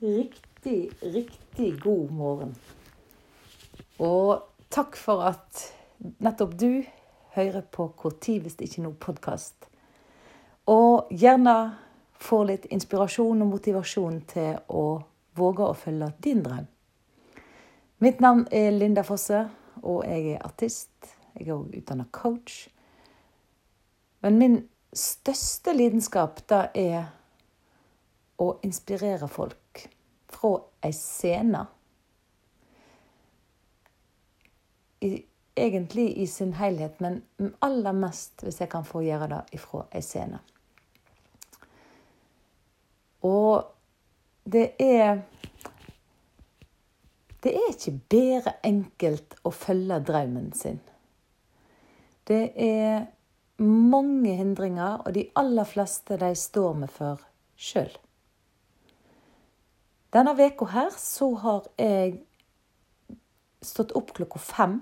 Riktig, riktig god morgen. Og takk for at nettopp du hører på tid hvis ikke noe podkast. Og gjerne får litt inspirasjon og motivasjon til å våge å følge din drøm. Mitt navn er Linda Fosse, og jeg er artist. Jeg er òg utdanna coach. Men min største lidenskap, det er å inspirere folk fra ei scene. I, egentlig i sin helhet, men aller mest hvis jeg kan få gjøre det ifra ei scene. Og det er Det er ikke bedre enkelt å følge drømmen sin. Det er mange hindringer, og de aller fleste de står vi for sjøl. Denne veka her så har jeg stått opp klokka fem.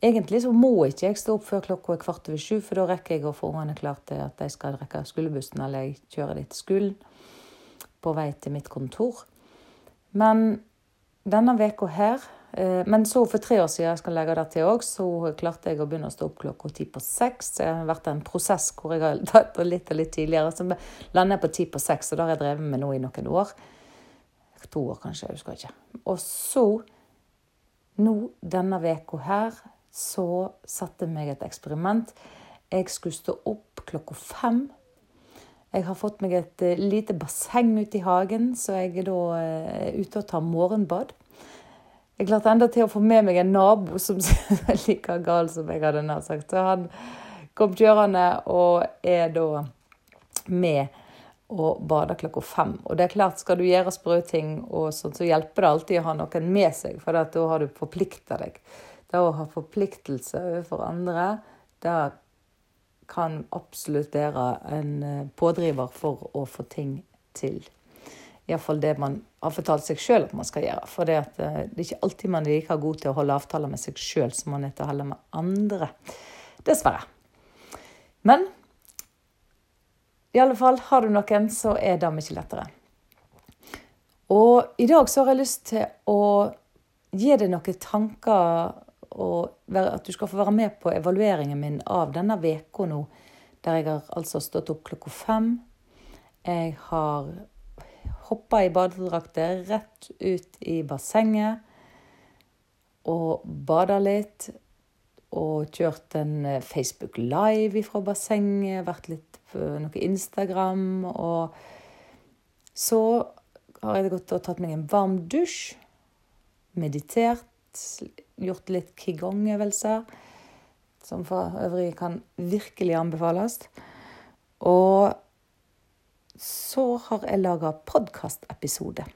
Egentlig så må ikke jeg stå opp før klokka er kvart over sju, for da rekker jeg å få ungene klart til at de skal rekke skolebussen, eller jeg kjører de til skolen på vei til mitt kontor. Men denne veka her eh, Men så for tre år siden, jeg skal legge det til òg, så klarte jeg å begynne å stå opp klokka ti på seks. Det har vært en prosess hvor jeg har tatt det litt og litt tidligere. Så lander jeg på ti på seks, og det har jeg drevet med nå i noen år. To år, kanskje. Jeg husker ikke. Og så, nå denne veka her, så satte jeg meg et eksperiment. Jeg skulle stå opp klokka fem. Jeg har fått meg et uh, lite basseng ute i hagen, så jeg er da uh, ute og tar morgenbad. Jeg klarte enda til å få med meg en nabo som er like gal som jeg hadde nær sagt. Så han kom kjørende og er da med og bader klokka fem. Og det er klart, skal du gjøre sprø ting, og sånt, så hjelper det alltid å ha noen med seg, for da har du forplikta deg. Det å ha forpliktelse overfor andre, det kan absolutt være en pådriver for å få ting til. Iallfall det man har fortalt seg sjøl at man skal gjøre. For det, at, det er ikke alltid man er like god til å holde avtaler med seg sjøl som man er til å holde med andre. Dessverre. Men i alle fall, har du noen, så er det mye lettere. Og i dag så har jeg lyst til å gi deg noen tanker, og at du skal få være med på evalueringen min av denne veka nå, der jeg har altså stått opp klokka fem. Jeg har hoppa i badedrakter rett ut i bassenget og bada litt. Og kjørt en Facebook Live fra bassenget, vært litt noe Instagram. Og så har jeg gått og tatt meg en varm dusj, meditert, gjort litt qigong-øvelser, som for øvrig kan virkelig anbefales. Og så har jeg laga podkastepisode.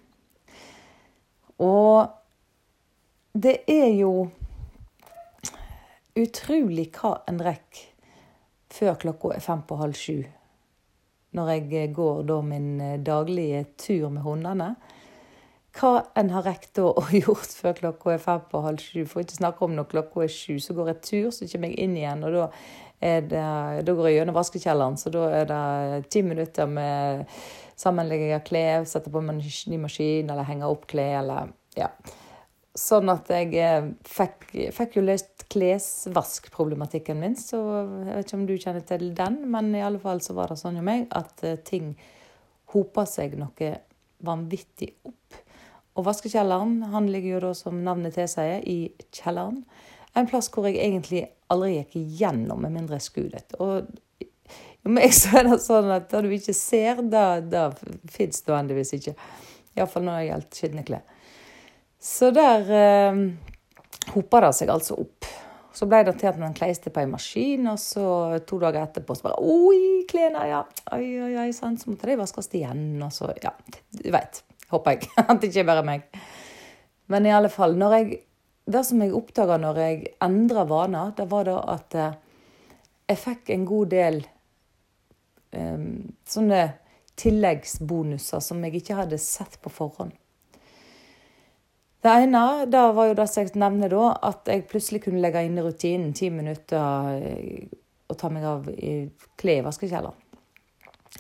Og det er jo utrolig hva en rekker før klokka er fem på halv sju. Når jeg går da min daglige tur med hundene. Hva en har rekt å gjort før klokka er fem på halv sju. For ikke snakke om når klokka er sju, så går jeg tur, så kommer jeg inn igjen. og da det, da går jeg gjennom vaskekjelleren, så da er det ti minutter med sammenlegging av klær, sette på ny maskin eller henge opp klær eller ja. Sånn at jeg eh, fikk, fikk jo løst klesvaskproblematikken min. Så jeg vet ikke om du kjenner til den, men i alle fall så var det sånn hos meg at eh, ting hopa seg noe vanvittig opp. Og vaskekjelleren han ligger jo da, som navnet tilsier, i kjelleren. En plass hvor jeg egentlig aldri gikk igjennom, med mindre jeg skulle. Og jo meg så er det sånn at det du ikke ser, det, det fins nødvendigvis ikke. Iallfall når det gjelder skitne klær. Så der eh, hopa det seg altså opp. Så ble det til at man kleiste på en maskin, og så to dager etterpå så bare Oi, klærne, ja. Oi, oi, oi, sant. Så måtte de vaskes igjen, og så Ja, du veit. Håper jeg. At det ikke er bare meg. Men i alle fall, når jeg, det som jeg oppdaga når jeg endra vaner, det var da at eh, jeg fikk en god del um, sånne tilleggsbonuser som jeg ikke hadde sett på forhånd. Det ene da var jo det som jeg nevner da, at jeg plutselig kunne legge inn i rutinen ti minutter og eh, ta meg av i klær i vaskekjelleren.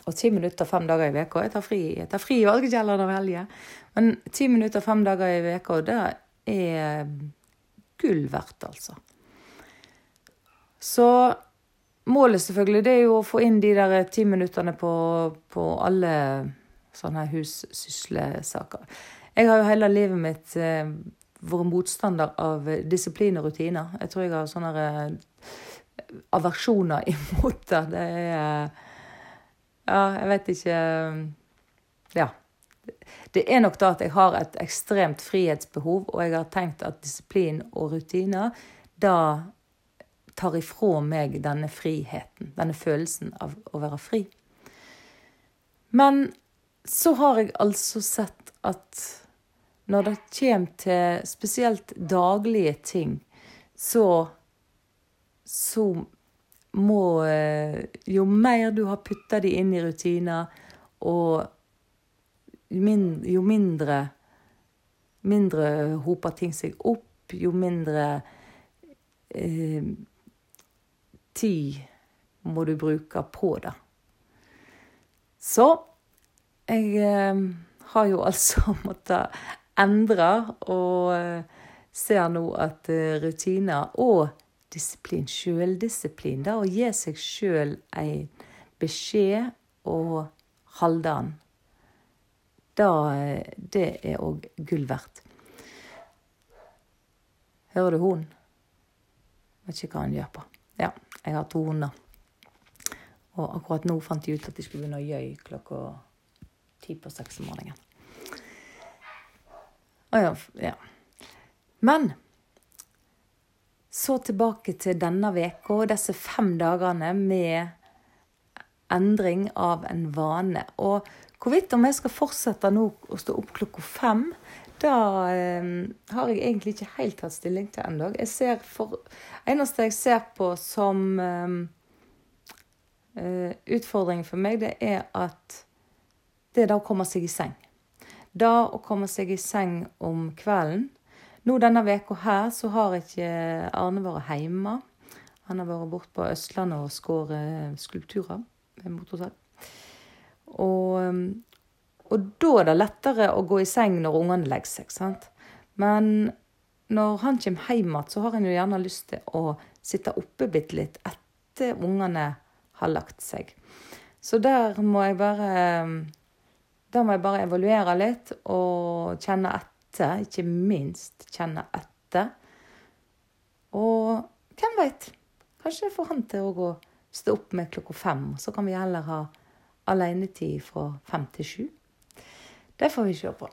Og ti minutter fem dager i veka. Jeg tar fri, jeg tar fri i vaskekjelleren jeg velger. Men ti minutter fem dager i veka, det er gull verdt, altså. Så målet selvfølgelig det er jo å få inn de der ti minuttene på, på alle sånne hussyslesaker. Jeg har jo hele livet mitt eh, vært motstander av disiplin og rutiner. Jeg tror jeg har sånne eh, aversjoner imot det. Det er Ja, jeg vet ikke Ja. Det er nok da at jeg har et ekstremt frihetsbehov, og jeg har tenkt at disiplin og rutiner da tar ifra meg denne friheten, denne følelsen av å være fri. Men så har jeg altså sett at når det kommer til spesielt daglige ting, så så må eh, Jo mer du har putta de inn i rutiner, og jo mindre mindre hoper ting seg opp, jo mindre eh, tid må du bruke på det. Så jeg eh, har jo altså måttet endre, og eh, ser nå at eh, rutiner og disiplin, sjøldisiplin, da å gi seg sjøl en beskjed og holde den, da eh, det er òg gull verdt. Hører du hunden? Vet ikke hva han gjør på. Ja, jeg har to hunder. Og akkurat nå fant de ut at de skulle begynne å gjøy klokka ti på seks om morgenen. Ja, ja. Men så tilbake til denne veka og disse fem dagene med endring av en vane. Og hvorvidt om jeg skal fortsette nå å stå opp klokka fem, da eh, har jeg egentlig ikke helt tatt stilling til ennå. Eneste jeg ser på som eh, eh, utfordring for meg, det er at det er da å komme seg i seng. Da å komme seg i seng om kvelden. Nå denne veka her så har ikke Arne vært hjemme. Han har vært borte på Østlandet og skåret skulpturer med motorsag. Og, og, da er det lettere å gå i seng når ungene legger seg. sant? Men når han kommer hjem igjen, så har han jo gjerne lyst til å sitte oppe bitte litt etter ungene har lagt seg. Så der må jeg bare da må jeg bare evaluere litt og kjenne etter. Ikke minst kjenne etter. Og hvem veit? Kanskje jeg får han til å gå, stå opp med klokka fem. Så kan vi heller ha alenetid fra fem til sju. Det får vi se på.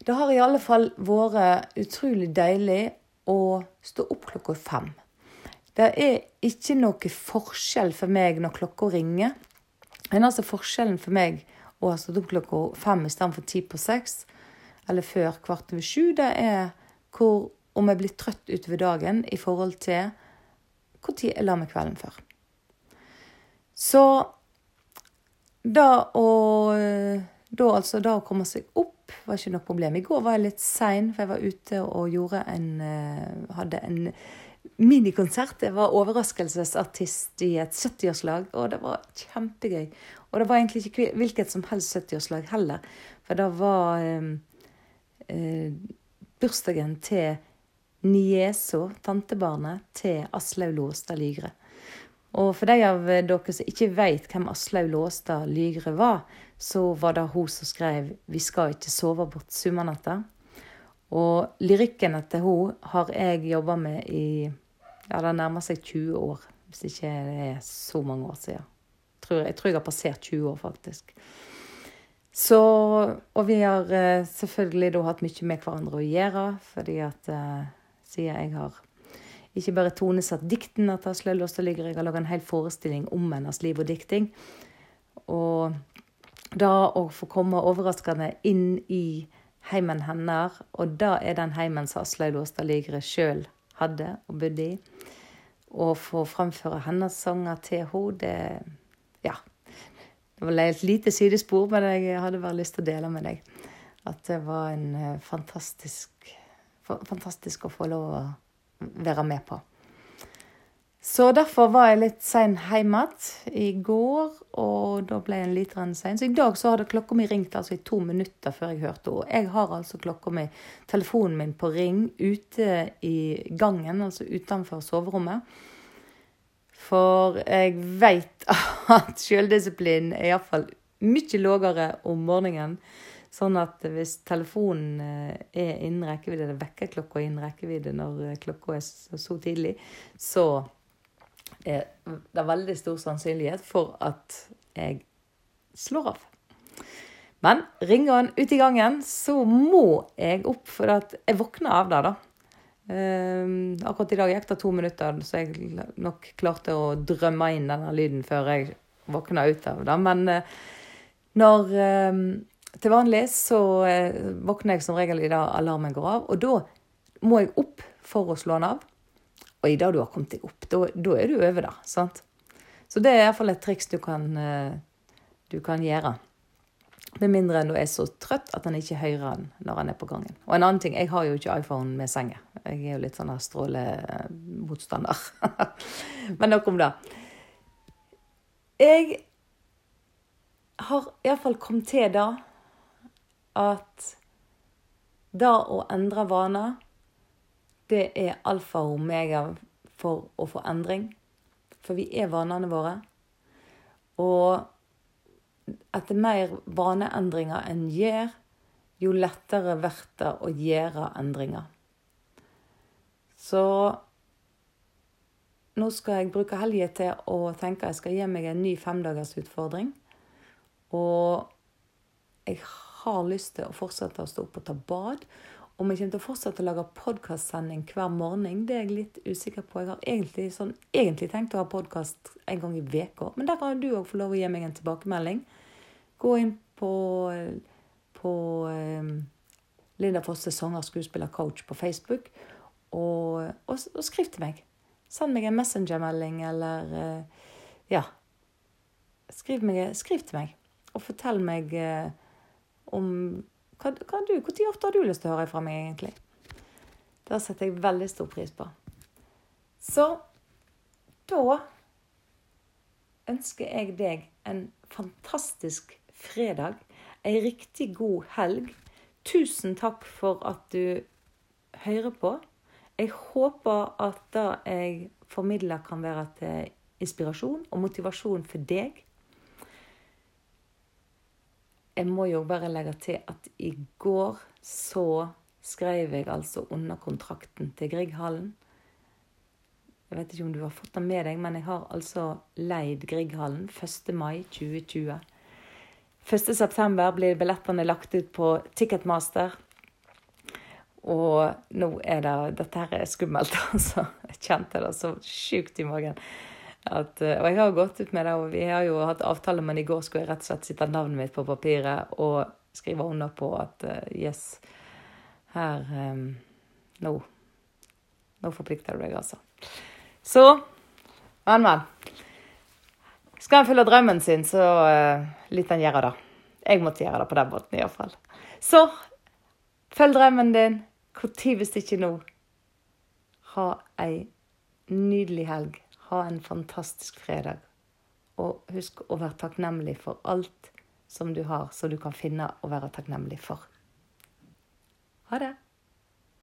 Det har i alle fall vært utrolig deilig å stå opp klokka fem. Det er ikke noe forskjell for meg når klokka ringer. Eneste forskjellen for meg å ha stått opp klokka fem istedenfor ti på seks, eller før kvart over sju, det er hvor, om jeg blir trøtt utover dagen i forhold til når jeg la meg kvelden før. Så da å da, altså, da å komme seg opp var ikke noe problem. I går var jeg litt sein, for jeg var ute og en eh, Hadde en minikonsert. Jeg var overraskelsesartist i et 70-årslag, og det var kjempegøy. Og det var egentlig ikke hvilket som helst 70-årslag heller, for det var eh, eh, bursdagen til niesa, tantebarnet, til Aslaug Låstad Lygre. Og for de av dere som ikke vet hvem Aslaug Låstad Lygre var, så var det hun som skrev 'Vi skal ikke sove bort summernetta'. Og lyrikken etter hun har jeg jobba med i ja, det nærmer seg 20 år. Hvis ikke det er så mange år siden. Jeg tror jeg, tror jeg har passert 20 år, faktisk. Så, og vi har uh, selvfølgelig da hatt mye med hverandre å gjøre, fordi at uh, siden jeg har ikke bare tonesatt dikten at Aslaug Låstad ligger, jeg har laga en hel forestilling om hennes liv og dikting. Og da å få komme overraskende inn i heimen hennes, og da er den heimen som Aslaug Låstad Ligre sjøl hadde og bodde i. Å få framføre hennes sanger til henne, det Ja. Det var et lite sidespor, men jeg hadde bare lyst til å dele med deg at det var en eh, fantastisk Fantastisk å få lov å være med på. Så derfor var jeg litt sein hjem i går, og da ble jeg en liten sein. Så i dag så hadde klokka mi ringt altså i to minutter før jeg hørte henne. Jeg har altså klokka mi, telefonen min på ring ute i gangen, altså utenfor soverommet. For jeg veit at sjøldisiplinen er iallfall mye lavere om morgenen. Sånn at hvis telefonen eh, er innen rekkevidde, eller vekkerklokka er innen rekkevidde når klokka er så tidlig, så er det veldig stor sannsynlighet for at jeg slår av. Men ringer han ut i gangen, så må jeg opp, for at jeg våkner av det, da. Um, akkurat i dag gikk det to minutter, så jeg nok klarte å drømme inn denne lyden før jeg våkna ut av det. Men uh, når um, Til vanlig så uh, våkner jeg som regel i det alarmen går av, og da må jeg opp for å slå den av. Og i idet du har kommet deg opp, da, da er du over det. sant? Så det er iallfall et triks du kan, eh, du kan gjøre. Med mindre en er så trøtt at en ikke hører den når en er på gangen. Og en annen ting, jeg har jo ikke iPhone med senga. Jeg er jo litt sånn strålemotstander. Men nok om det. Jeg har iallfall kommet til da at det å endre vaner det er alfa og omega for å få endring. For vi er vanene våre. Og etter mer vaneendringer en gjør, jo lettere blir det å gjøre endringer. Så nå skal jeg bruke helga til å tenke jeg skal gi meg en ny femdagersutfordring. Og jeg har lyst til å fortsette å stå opp og ta bad. Om jeg kommer til å fortsette å lage podkastsending hver morgen, det er jeg litt usikker på. Jeg har egentlig, sånn, egentlig tenkt å ha podkast en gang i uka, men der kan du òg få lov å gi meg en tilbakemelding. Gå inn på, på um, Linda Fosse sanger, skuespiller, coach på Facebook, og, og, og, skriv til meg. Send meg en messengermelding eller uh, Ja. Skriv, meg, skriv, til meg, og fortell meg uh, om hva, hva du, Når ofte har du lyst til å høre fra meg, egentlig? Det setter jeg veldig stor pris på. Så da ønsker jeg deg en fantastisk fredag. Ei riktig god helg. Tusen takk for at du hører på. Jeg håper at det jeg formidler, kan være til inspirasjon og motivasjon for deg. Jeg må jo bare legge til at i går så skrev jeg altså under kontrakten til Grieghallen. Jeg vet ikke om du har fått det med deg, men jeg har altså leid Grieghallen 1. mai 2020. 1.9 blir billettene lagt ut på Ticketmaster. Og nå er det Dette her er skummelt, altså. Jeg kjente det så sjukt i magen. At, eh, og jeg har gått ut med det, og vi har jo hatt avtale, men i går skulle jeg rett og slett sitte navnet mitt på papiret og skrive under på at uh, yes, her um, Nå. Nå forplikter du deg, altså. Så Men, men. Skal en følge drømmen sin, så uh, litt en gjøre det. Jeg måtte gjøre det på den måten, iallfall. Så følg drømmen din. Når hvis ikke nå? Ha ei nydelig helg. Ha en fantastisk fredag. Og husk å være takknemlig for alt som du har, så du kan finne å være takknemlig for. Ha det.